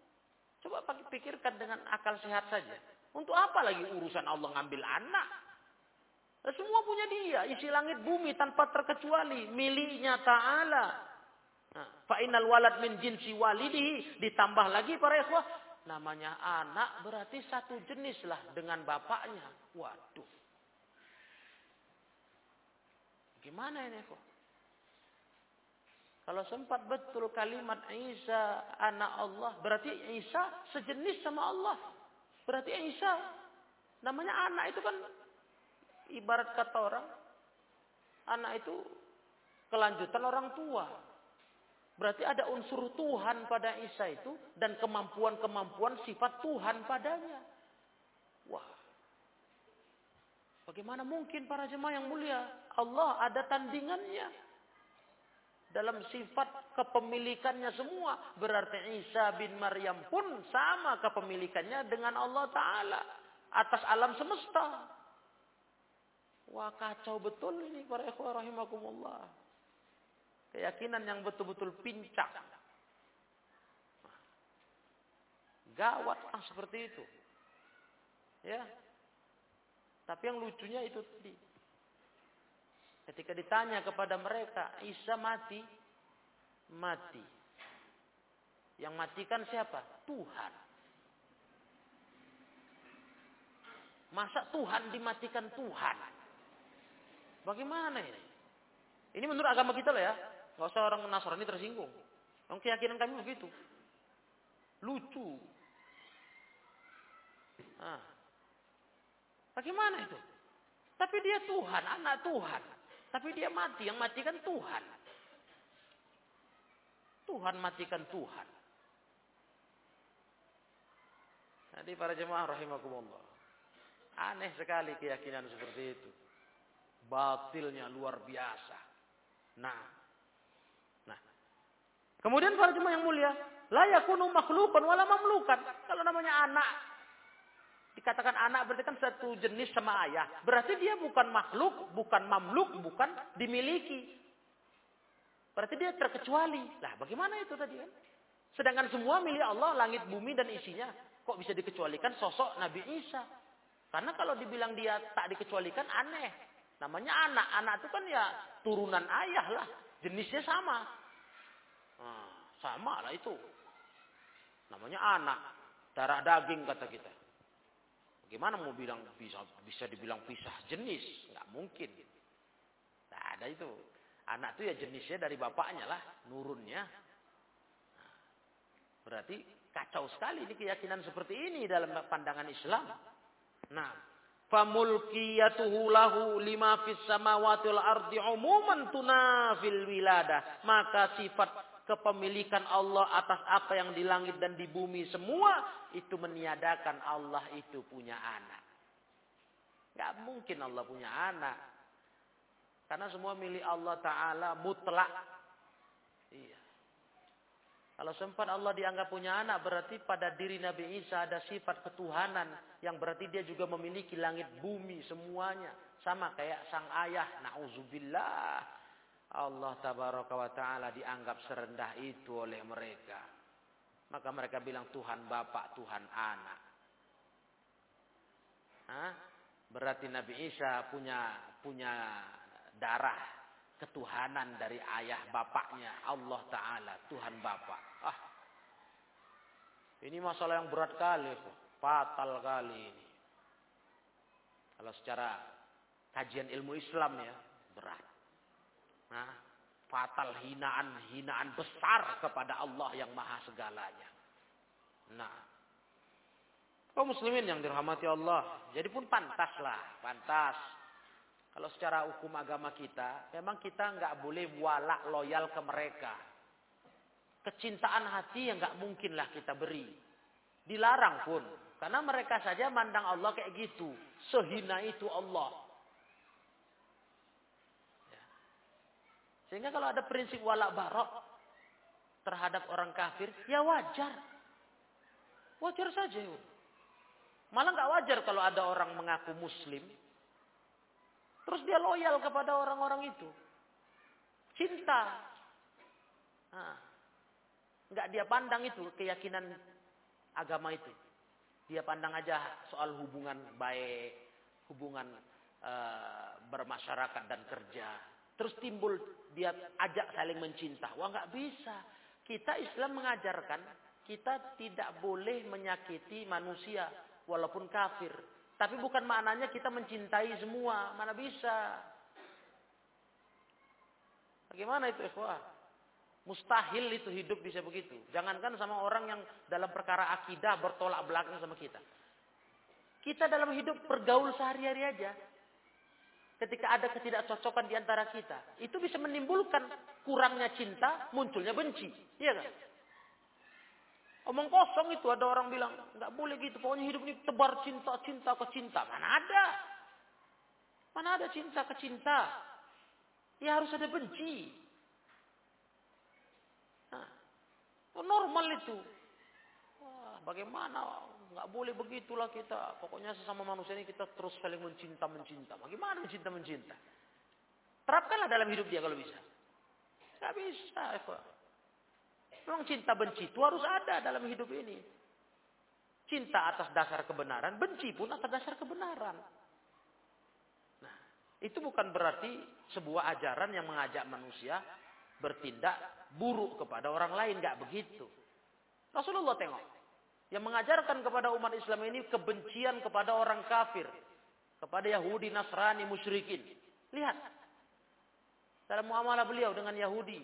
Coba pikirkan dengan akal sehat saja. Untuk apa lagi urusan Allah ngambil anak? Semua punya dia, isi langit bumi tanpa terkecuali miliknya Ta'ala. Nah, Fa'inal walad min jinsi walidihi. Ditambah lagi para ikhwah. Namanya anak berarti satu jenis lah dengan bapaknya. Waduh. Gimana ini kok? Kalau sempat betul kalimat Isa anak Allah, berarti Isa sejenis sama Allah. Berarti Isa namanya anak itu kan ibarat kata orang anak itu kelanjutan orang tua. Berarti ada unsur Tuhan pada Isa itu dan kemampuan-kemampuan sifat Tuhan padanya. Wah. Bagaimana mungkin para jemaah yang mulia? Allah ada tandingannya dalam sifat kepemilikannya semua. Berarti Isa bin Maryam pun sama kepemilikannya dengan Allah Ta'ala. Atas alam semesta. Wah kacau betul ini para ikhwah rahimakumullah. Keyakinan yang betul-betul pincang. Gawat ah, seperti itu. Ya. Tapi yang lucunya itu tadi. Ketika ditanya kepada mereka, Isa mati, mati. Yang matikan siapa? Tuhan. Masa Tuhan dimatikan Tuhan? Bagaimana ini? Ini menurut agama kita loh ya. Gak usah orang Nasrani tersinggung. Yang keyakinan kami begitu. Lucu. Nah. Bagaimana itu? Tapi dia Tuhan, anak Tuhan. Tapi dia mati, yang matikan Tuhan. Tuhan matikan Tuhan. Jadi para jemaah rahimakumullah. Aneh sekali keyakinan seperti itu. Batilnya luar biasa. Nah. Nah. Kemudian para jemaah yang mulia, la yakunu makhlukan wala mamlukan. Kalau namanya anak Dikatakan anak berarti kan satu jenis sama ayah. Berarti dia bukan makhluk, bukan mamluk, bukan dimiliki. Berarti dia terkecuali. Lah bagaimana itu tadi kan? Sedangkan semua milik Allah, langit, bumi, dan isinya. Kok bisa dikecualikan sosok Nabi Isa? Karena kalau dibilang dia tak dikecualikan aneh. Namanya anak. Anak itu kan ya turunan ayah lah. Jenisnya sama. Nah, sama lah itu. Namanya anak. Darah daging kata kita. Gimana mau bilang bisa bisa dibilang pisah jenis? Nggak mungkin. Tidak ada itu. Anak itu ya jenisnya dari bapaknya lah, nurunnya. Nah, berarti kacau sekali ini keyakinan seperti ini dalam pandangan Islam. Nah, famulkiyatuhu lahu lima fis samawati wal ardi umuman tunafil wilada. Maka sifat kepemilikan Allah atas apa yang di langit dan di bumi semua itu meniadakan Allah itu punya anak. Gak mungkin Allah punya anak. Karena semua milik Allah Ta'ala mutlak. Iya. Kalau sempat Allah dianggap punya anak berarti pada diri Nabi Isa ada sifat ketuhanan yang berarti dia juga memiliki langit bumi semuanya sama kayak sang ayah nauzubillah Allah tabaraka wa taala dianggap serendah itu oleh mereka. Maka mereka bilang Tuhan Bapak, Tuhan Anak. Hah? Berarti Nabi Isa punya punya darah ketuhanan dari ayah bapaknya Allah Ta'ala Tuhan Bapak. Ah, ini masalah yang berat kali, fatal kali ini. Kalau secara kajian ilmu Islam ya berat. Nah, fatal hinaan, hinaan besar kepada Allah yang maha segalanya. Nah, kaum muslimin yang dirahmati Allah, jadi pun pantas lah, pantas. Kalau secara hukum agama kita, memang kita nggak boleh walak loyal ke mereka. Kecintaan hati yang nggak mungkinlah kita beri. Dilarang pun. Karena mereka saja mandang Allah kayak gitu. Sehina itu Allah. Sehingga kalau ada prinsip wala barok terhadap orang kafir, ya wajar. Wajar saja. Malah nggak wajar kalau ada orang mengaku muslim, terus dia loyal kepada orang-orang itu. Cinta. Nah. Dia pandang itu keyakinan agama itu. Dia pandang aja soal hubungan baik, hubungan uh, bermasyarakat dan kerja. Terus timbul dia ajak saling mencinta. Wah nggak bisa. Kita Islam mengajarkan kita tidak boleh menyakiti manusia walaupun kafir. Tapi bukan maknanya kita mencintai semua. Mana bisa. Bagaimana itu ikhwah? Mustahil itu hidup bisa begitu. Jangankan sama orang yang dalam perkara akidah bertolak belakang sama kita. Kita dalam hidup bergaul sehari-hari aja. Ketika ada ketidakcocokan di antara kita. Itu bisa menimbulkan kurangnya cinta, munculnya benci. Iya kan? Omong kosong itu ada orang bilang, nggak boleh gitu. Pokoknya hidup ini tebar cinta, cinta ke cinta. Mana ada? Mana ada cinta ke cinta? Ya harus ada benci. Nah, normal itu. Wah, bagaimana? Nggak boleh begitulah kita. Pokoknya sesama manusia ini kita terus saling mencinta, mencinta. Bagaimana mencinta, mencinta? Terapkanlah dalam hidup dia kalau bisa. Nggak bisa, Eva. Memang cinta benci itu harus ada dalam hidup ini. Cinta atas dasar kebenaran, benci pun atas dasar kebenaran. Nah, itu bukan berarti sebuah ajaran yang mengajak manusia bertindak buruk kepada orang lain. Gak begitu. Rasulullah tengok. Yang mengajarkan kepada umat Islam ini kebencian kepada orang kafir. Kepada Yahudi, Nasrani, musyrikin. Lihat. Dalam muamalah beliau dengan Yahudi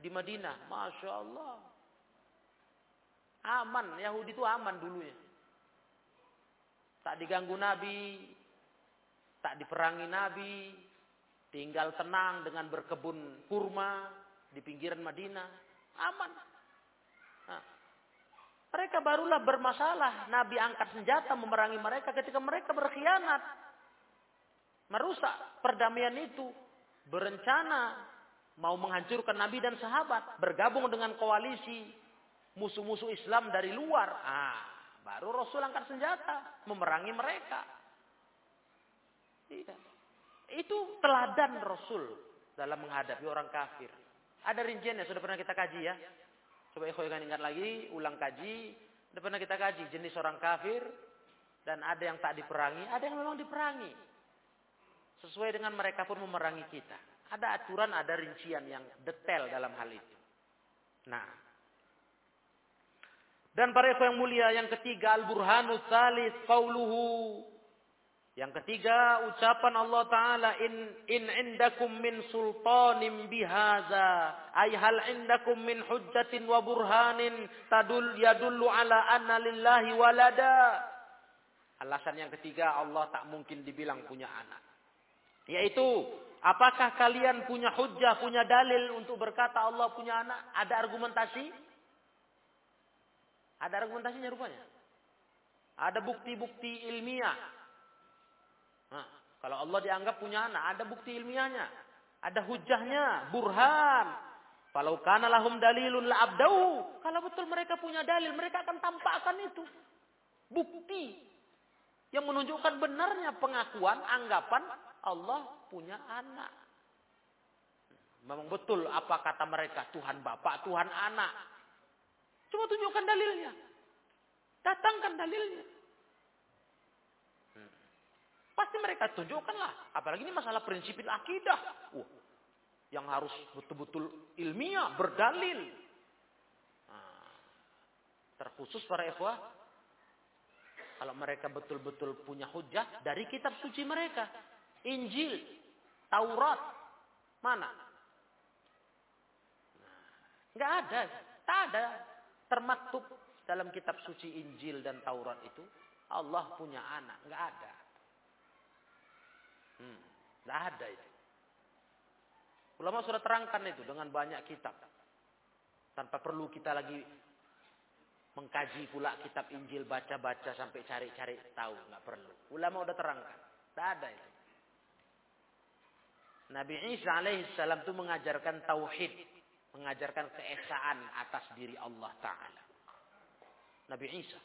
di Madinah. Masya Allah. Aman. Yahudi itu aman dulunya. Tak diganggu Nabi. Tak diperangi Nabi. Tinggal tenang dengan berkebun kurma di pinggiran Madinah. Aman. Mereka barulah bermasalah. Nabi angkat senjata memerangi mereka ketika mereka berkhianat. Merusak perdamaian itu. Berencana mau menghancurkan Nabi dan sahabat, bergabung dengan koalisi musuh-musuh Islam dari luar. Ah, baru Rasul angkat senjata memerangi mereka. Iya. Itu teladan Rasul dalam menghadapi orang kafir. Ada rinciannya, sudah pernah kita kaji ya. Coba ikhwan ingat lagi, ulang kaji. Sudah pernah kita kaji jenis orang kafir dan ada yang tak diperangi, ada yang memang diperangi. Sesuai dengan mereka pun memerangi kita. Ada aturan, ada rincian yang detail dalam hal itu. Nah. Dan para yang mulia yang ketiga al-burhanus salis qauluhu. Yang ketiga ucapan Allah taala in in indakum min sultanin bihaza ay hal indakum min hujjatin wa burhanin tadul yadullu ala anna lillahi walada. Alasan yang ketiga Allah tak mungkin dibilang punya anak. Yaitu Apakah kalian punya hujah, punya dalil untuk berkata Allah punya anak? Ada argumentasi? Ada argumentasinya rupanya. Ada bukti-bukti ilmiah. Nah, kalau Allah dianggap punya anak, ada bukti ilmiahnya. Ada hujahnya, burhan. Kalau kana lahum dalilun la. Kalau betul mereka punya dalil, mereka akan tampakkan itu. Bukti yang menunjukkan benarnya pengakuan, anggapan Allah punya anak. Memang betul apa kata mereka Tuhan Bapak, Tuhan Anak. Cuma tunjukkan dalilnya. Datangkan dalilnya. Pasti mereka tunjukkanlah. Apalagi ini masalah prinsip akidah. Uh, yang harus betul-betul ilmiah, berdalil. Nah, terkhusus para ikhwah. Kalau mereka betul-betul punya hujah dari kitab suci mereka. Injil. Taurat mana? Enggak ada, tak ada termaktub dalam kitab suci Injil dan Taurat itu Allah punya anak, enggak ada. Hmm, ada itu. Ulama sudah terangkan itu dengan banyak kitab. Tanpa perlu kita lagi mengkaji pula kitab Injil, baca-baca sampai cari-cari tahu, nggak perlu. Ulama udah terangkan, tidak ada itu. Nabi Isa alaihissalam itu mengajarkan tauhid, mengajarkan keesaan atas diri Allah Taala. Nabi Isa.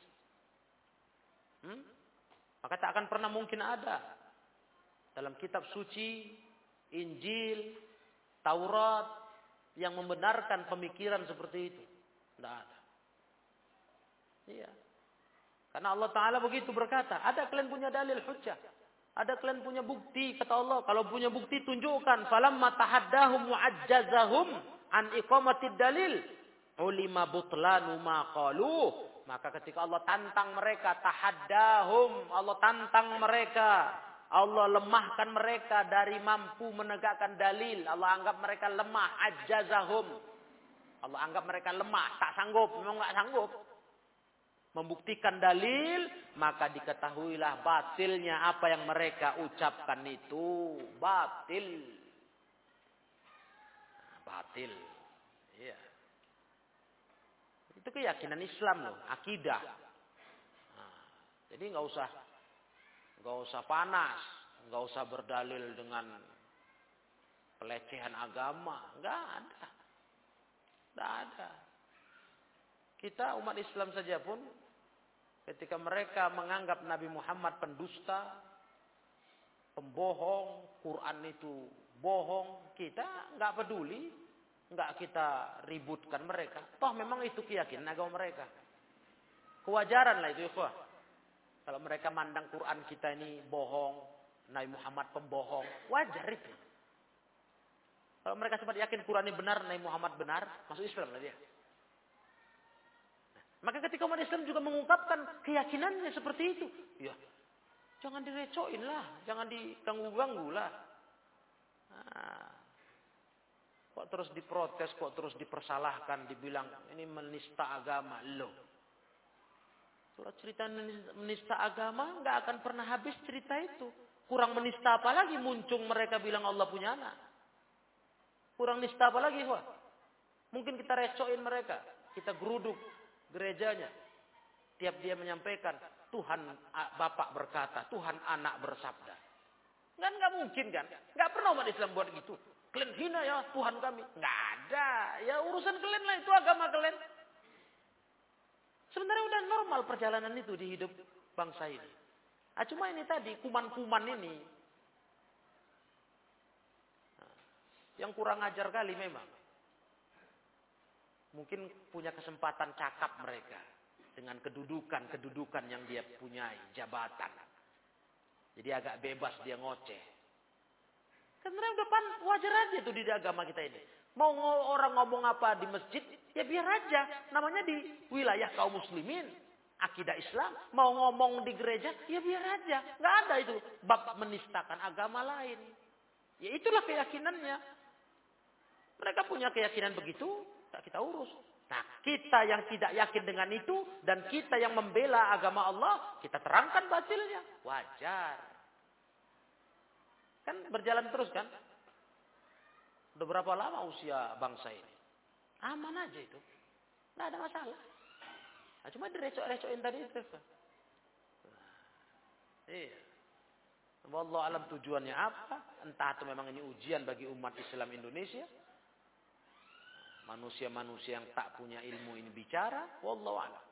Hmm? Maka tak akan pernah mungkin ada dalam kitab suci, Injil, Taurat yang membenarkan pemikiran seperti itu. Tidak ada. Iya. Karena Allah Ta'ala begitu berkata. Ada kalian punya dalil hujjah. Ada kalian punya bukti. Kata Allah. Kalau punya bukti tunjukkan. Falamma tahaddahum mu'ajjazahum an iqamatid dalil. Ulima butlanu ma Maka ketika Allah tantang mereka. Tahaddahum. Allah tantang mereka. Allah lemahkan mereka dari mampu menegakkan dalil. Allah anggap mereka lemah. Ajazahum. Allah anggap mereka lemah. Tak sanggup. Memang tak sanggup membuktikan dalil, maka diketahuilah batilnya apa yang mereka ucapkan itu batil. Batil. Iya. Itu keyakinan Islam loh, akidah. Nah, jadi nggak usah nggak usah panas, nggak usah berdalil dengan pelecehan agama, nggak ada. Nggak ada. Kita umat Islam saja pun ketika mereka menganggap Nabi Muhammad pendusta, pembohong, Quran itu bohong, kita nggak peduli, nggak kita ributkan mereka. Toh memang itu keyakinan agama mereka. Kewajaran lah itu ya. Kalau mereka mandang Quran kita ini bohong, Nabi Muhammad pembohong, wajar itu. Kalau mereka sempat yakin Quran ini benar, Nabi Muhammad benar, masuk Islam lah dia. Maka ketika umat Islam juga mengungkapkan keyakinannya seperti itu. Ya, jangan direcoin lah. Jangan diganggu-ganggu lah. Nah, kok terus diprotes, kok terus dipersalahkan, dibilang ini menista agama. Loh. Kalau cerita menista agama, nggak akan pernah habis cerita itu. Kurang menista apa lagi muncul mereka bilang Allah punya anak. Kurang nista apa lagi, Wah? Mungkin kita recoin mereka. Kita geruduk gerejanya. Tiap dia menyampaikan, Tuhan Bapak berkata, Tuhan anak bersabda. Kan nggak mungkin kan? Nggak pernah umat Islam buat gitu. Kalian hina ya Tuhan kami. Nggak ada. Ya urusan kalian lah itu agama kalian. Sebenarnya udah normal perjalanan itu di hidup bangsa ini. Ah, cuma ini tadi kuman-kuman ini nah, yang kurang ajar kali memang mungkin punya kesempatan cakap mereka dengan kedudukan-kedudukan yang dia punyai, jabatan. Jadi agak bebas dia ngoceh. Karena udah pan wajar aja tuh di agama kita ini. Mau orang ngomong apa di masjid, ya biar aja. Namanya di wilayah kaum muslimin. Akidah Islam. Mau ngomong di gereja, ya biar aja. Nggak ada itu bab menistakan agama lain. Ya itulah keyakinannya. Mereka punya keyakinan begitu, tak kita urus. Nah, kita yang tidak yakin dengan itu dan kita yang membela agama Allah, kita terangkan batilnya. Wajar. Kan berjalan terus kan? Udah berapa lama usia bangsa ini? Aman aja itu. Nggak ada masalah. Nah, cuma direcok-recokin tadi itu. Iya. Wallah alam tujuannya apa? Entah itu memang ini ujian bagi umat Islam Indonesia manusia-manusia yang tak punya ilmu ini bicara, wallahu a'lam.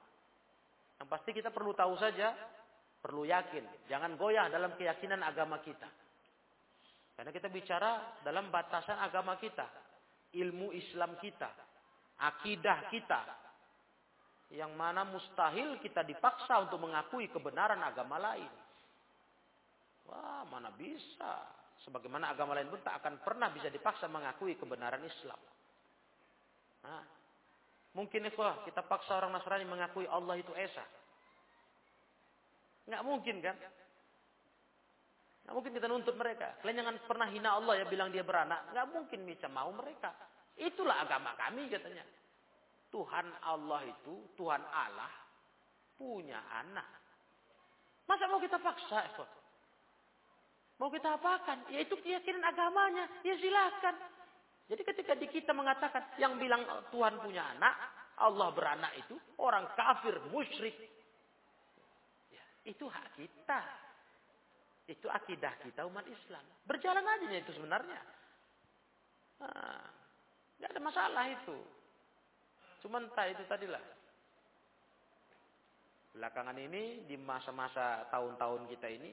Yang pasti kita perlu tahu saja, perlu yakin, jangan goyah dalam keyakinan agama kita. Karena kita bicara dalam batasan agama kita, ilmu Islam kita, akidah kita, yang mana mustahil kita dipaksa untuk mengakui kebenaran agama lain. Wah, mana bisa? Sebagaimana agama lain pun tak akan pernah bisa dipaksa mengakui kebenaran Islam. Nah, mungkin ikhwah kita paksa orang Nasrani mengakui Allah itu Esa. Nggak mungkin kan? Nggak mungkin kita nuntut mereka. Kalian jangan pernah hina Allah ya bilang dia beranak. Nggak mungkin bisa mau mereka. Itulah agama kami katanya. Tuhan Allah itu, Tuhan Allah punya anak. Masa mau kita paksa? Mau kita apakan? Ya itu keyakinan agamanya. Ya silahkan. Jadi ketika di kita mengatakan yang bilang Tuhan punya anak, Allah beranak itu orang kafir, musyrik. Ya, itu hak kita. Itu akidah kita umat Islam. Berjalan aja itu sebenarnya. Nah, gak ada masalah itu. Cuma entah itu tadilah. Belakangan ini di masa-masa tahun-tahun kita ini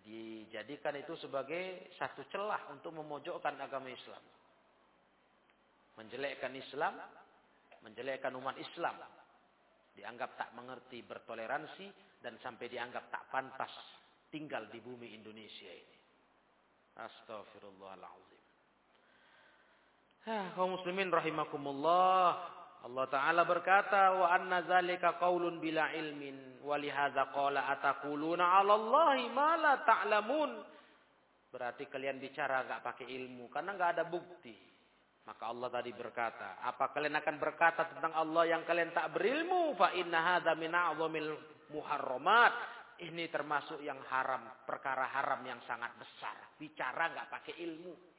dijadikan itu sebagai satu celah untuk memojokkan agama Islam. Menjelekkan Islam, menjelekkan umat Islam. Dianggap tak mengerti bertoleransi dan sampai dianggap tak pantas tinggal di bumi Indonesia ini. Astaghfirullahaladzim. Ah, kaum muslimin rahimakumullah. Allah Ta'ala berkata, wa anna zalika qaulun bila ilmin, wa lihadza qala ataquluna 'ala Allahi ma la ta'lamun. Berarti kalian bicara enggak pakai ilmu karena enggak ada bukti. Maka Allah tadi berkata, apa kalian akan berkata tentang Allah yang kalian tak berilmu? Fa inna hadza min a'zamil muharramat. Ini termasuk yang haram, perkara haram yang sangat besar. Bicara enggak pakai ilmu.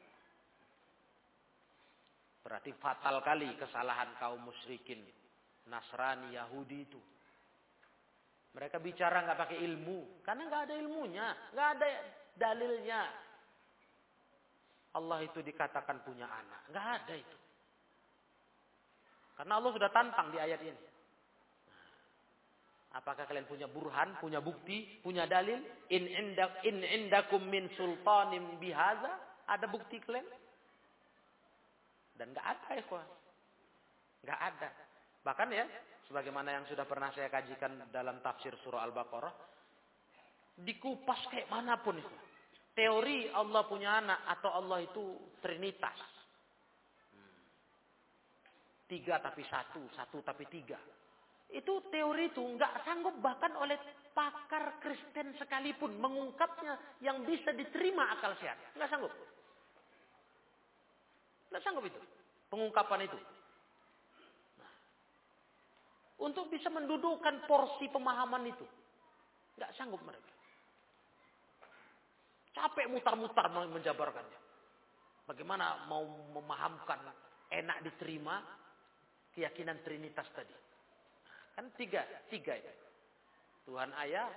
Berarti fatal kali kesalahan kaum musyrikin. Nasrani, Yahudi itu. Mereka bicara nggak pakai ilmu. Karena nggak ada ilmunya. nggak ada dalilnya. Allah itu dikatakan punya anak. nggak ada itu. Karena Allah sudah tantang di ayat ini. Apakah kalian punya burhan, punya bukti, punya dalil? In indak in indakum min sultanim bihaza? Ada bukti kalian? Dan nggak ada ikhwan. Nggak ada. Bahkan ya, sebagaimana yang sudah pernah saya kajikan dalam tafsir surah Al-Baqarah, dikupas kayak mana pun itu. Teori Allah punya anak atau Allah itu trinitas. Tiga tapi satu, satu tapi tiga. Itu teori itu nggak sanggup bahkan oleh pakar Kristen sekalipun mengungkapnya yang bisa diterima akal sehat. Nggak sanggup. Tidak sanggup itu. Pengungkapan itu. Nah, untuk bisa mendudukan porsi pemahaman itu. Tidak sanggup mereka. Capek mutar-mutar menjabarkannya. Bagaimana mau memahamkan enak diterima keyakinan Trinitas tadi. Kan tiga, tiga ya. Tuhan Ayah,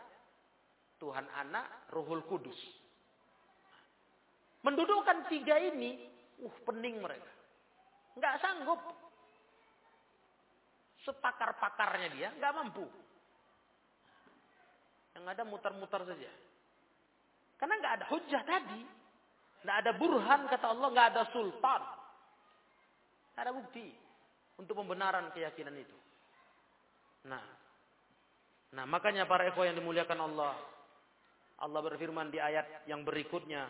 Tuhan Anak, Ruhul Kudus. Mendudukkan tiga ini Uh, pening mereka. Nggak sanggup. Sepakar-pakarnya dia nggak mampu. Yang ada mutar-mutar saja. Karena nggak ada hujah tadi. Nggak ada burhan kata Allah, nggak ada sultan. Nggak ada bukti untuk pembenaran keyakinan itu. Nah, nah makanya para ekor yang dimuliakan Allah, Allah berfirman di ayat yang berikutnya,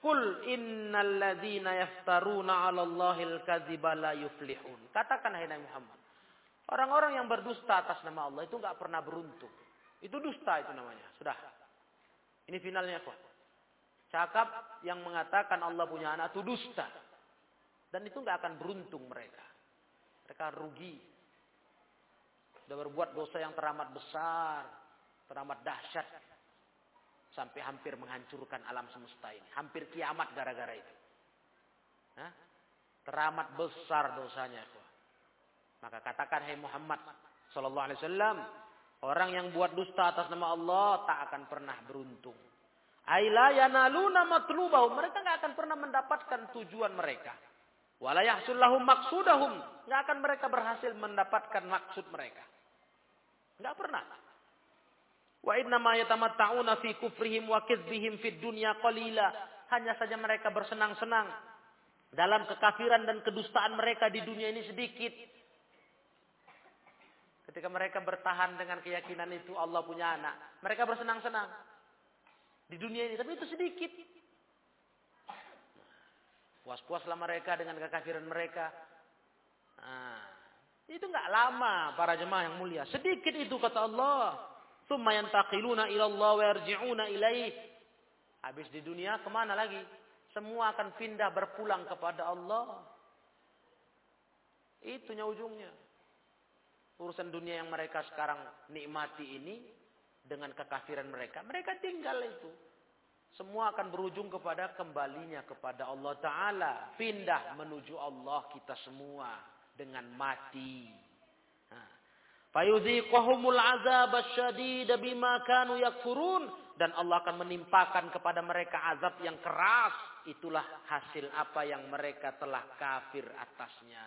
Kul innal ladzina yaftaruna 'ala Allahil kadziba la yuflihun. Katakan hai Nabi Muhammad. Orang-orang yang berdusta atas nama Allah itu enggak pernah beruntung. Itu dusta itu namanya. Sudah. Ini finalnya kok. Cakap yang mengatakan Allah punya anak itu dusta. Dan itu enggak akan beruntung mereka. Mereka rugi. Sudah berbuat dosa yang teramat besar. Teramat dahsyat sampai hampir menghancurkan alam semesta ini. Hampir kiamat gara-gara itu. Hah? Teramat besar dosanya. Maka katakan hai Muhammad sallallahu alaihi wasallam, orang yang buat dusta atas nama Allah tak akan pernah beruntung. Aila yanaluna matlubahum, mereka nggak akan pernah mendapatkan tujuan mereka. Wala yahsul lahum maksudahum, nggak akan mereka berhasil mendapatkan maksud mereka. Nggak pernah. Wa inna ma yatamatta'una fi kufrihim wa kizbihim fid dunya qalila. Hanya saja mereka bersenang-senang dalam kekafiran dan kedustaan mereka di dunia ini sedikit. Ketika mereka bertahan dengan keyakinan itu Allah punya anak, mereka bersenang-senang di dunia ini, tapi itu sedikit. Puas-puaslah mereka dengan kekafiran mereka. Nah, itu nggak lama para jemaah yang mulia. Sedikit itu kata Allah. Tsumma yantaqiluna ila Allah wa yarji'una ilaih. Habis di dunia ke mana lagi? Semua akan pindah berpulang kepada Allah. Itunya ujungnya. Urusan dunia yang mereka sekarang nikmati ini dengan kekafiran mereka. Mereka tinggal itu. Semua akan berujung kepada kembalinya kepada Allah Ta'ala. Pindah menuju Allah kita semua dengan mati. Fayudhiqahumul azab asyadid bima kanu yakfurun dan Allah akan menimpakan kepada mereka azab yang keras. Itulah hasil apa yang mereka telah kafir atasnya.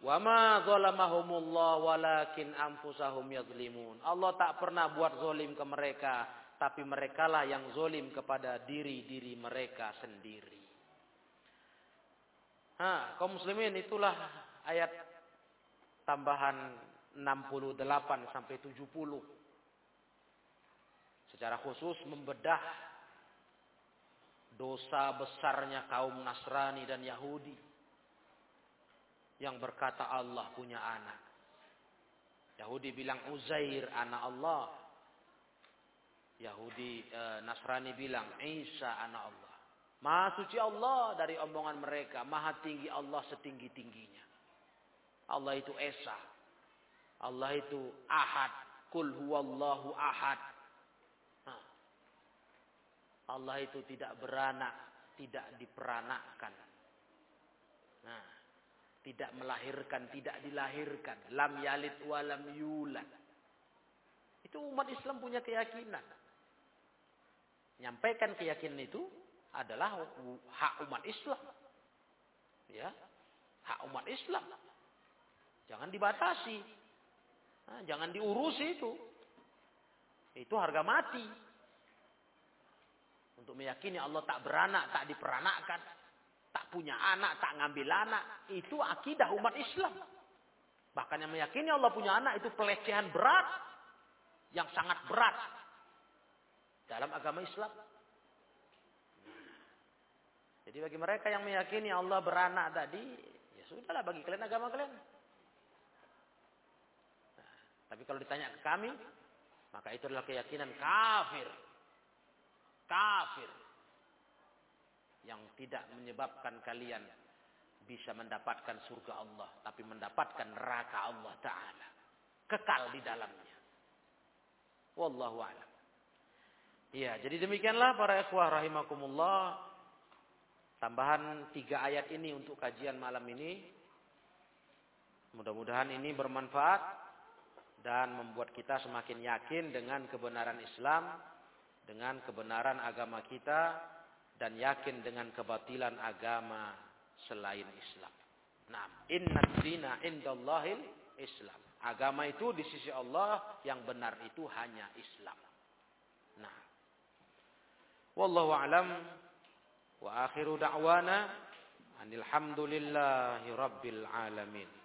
Wa ma zalamahumullah walakin anfusahum yadhlimun. Allah tak pernah buat zolim ke mereka, tapi merekalah yang zolim kepada diri-diri mereka sendiri. Ha, kaum muslimin itulah ayat tambahan 68 sampai 70. Secara khusus membedah dosa besarnya kaum Nasrani dan Yahudi yang berkata Allah punya anak. Yahudi bilang Uzair anak Allah. Yahudi e, Nasrani bilang Isa anak Allah. Maha suci Allah dari omongan mereka, maha tinggi Allah setinggi-tingginya. Allah itu Esa. Allah itu Ahad. Kul huwallahu ahad. Allah itu tidak beranak, tidak diperanakkan. Nah, tidak melahirkan, tidak dilahirkan. Lam yalid wa lam yulad. Itu umat Islam punya keyakinan. Nyampaikan keyakinan itu adalah hak umat Islam. Ya, hak umat Islam. Jangan dibatasi. Nah, jangan diurusi itu. Itu harga mati. Untuk meyakini Allah tak beranak, tak diperanakkan. Tak punya anak, tak ngambil anak. Itu akidah umat Islam. Bahkan yang meyakini Allah punya anak itu pelecehan berat. Yang sangat berat. Dalam agama Islam. Jadi bagi mereka yang meyakini Allah beranak tadi. Ya sudahlah bagi kalian agama kalian. Tapi kalau ditanya ke kami. Maka itu adalah keyakinan kafir. Kafir yang tidak menyebabkan kalian bisa mendapatkan surga Allah, tapi mendapatkan neraka Allah Ta'ala. Kekal di dalamnya. Wallahu a'lam. Ya, jadi demikianlah para ikhwah rahimakumullah. Tambahan tiga ayat ini untuk kajian malam ini. Mudah-mudahan ini bermanfaat dan membuat kita semakin yakin dengan kebenaran Islam, dengan kebenaran agama kita, dan yakin dengan kebatilan agama selain Islam. Nah, inna dina indallahil Islam. Agama itu di sisi Allah yang benar itu hanya Islam. Nah. Wallahu alam wa akhiru da'wana anil hamdulillahi rabbil alamin.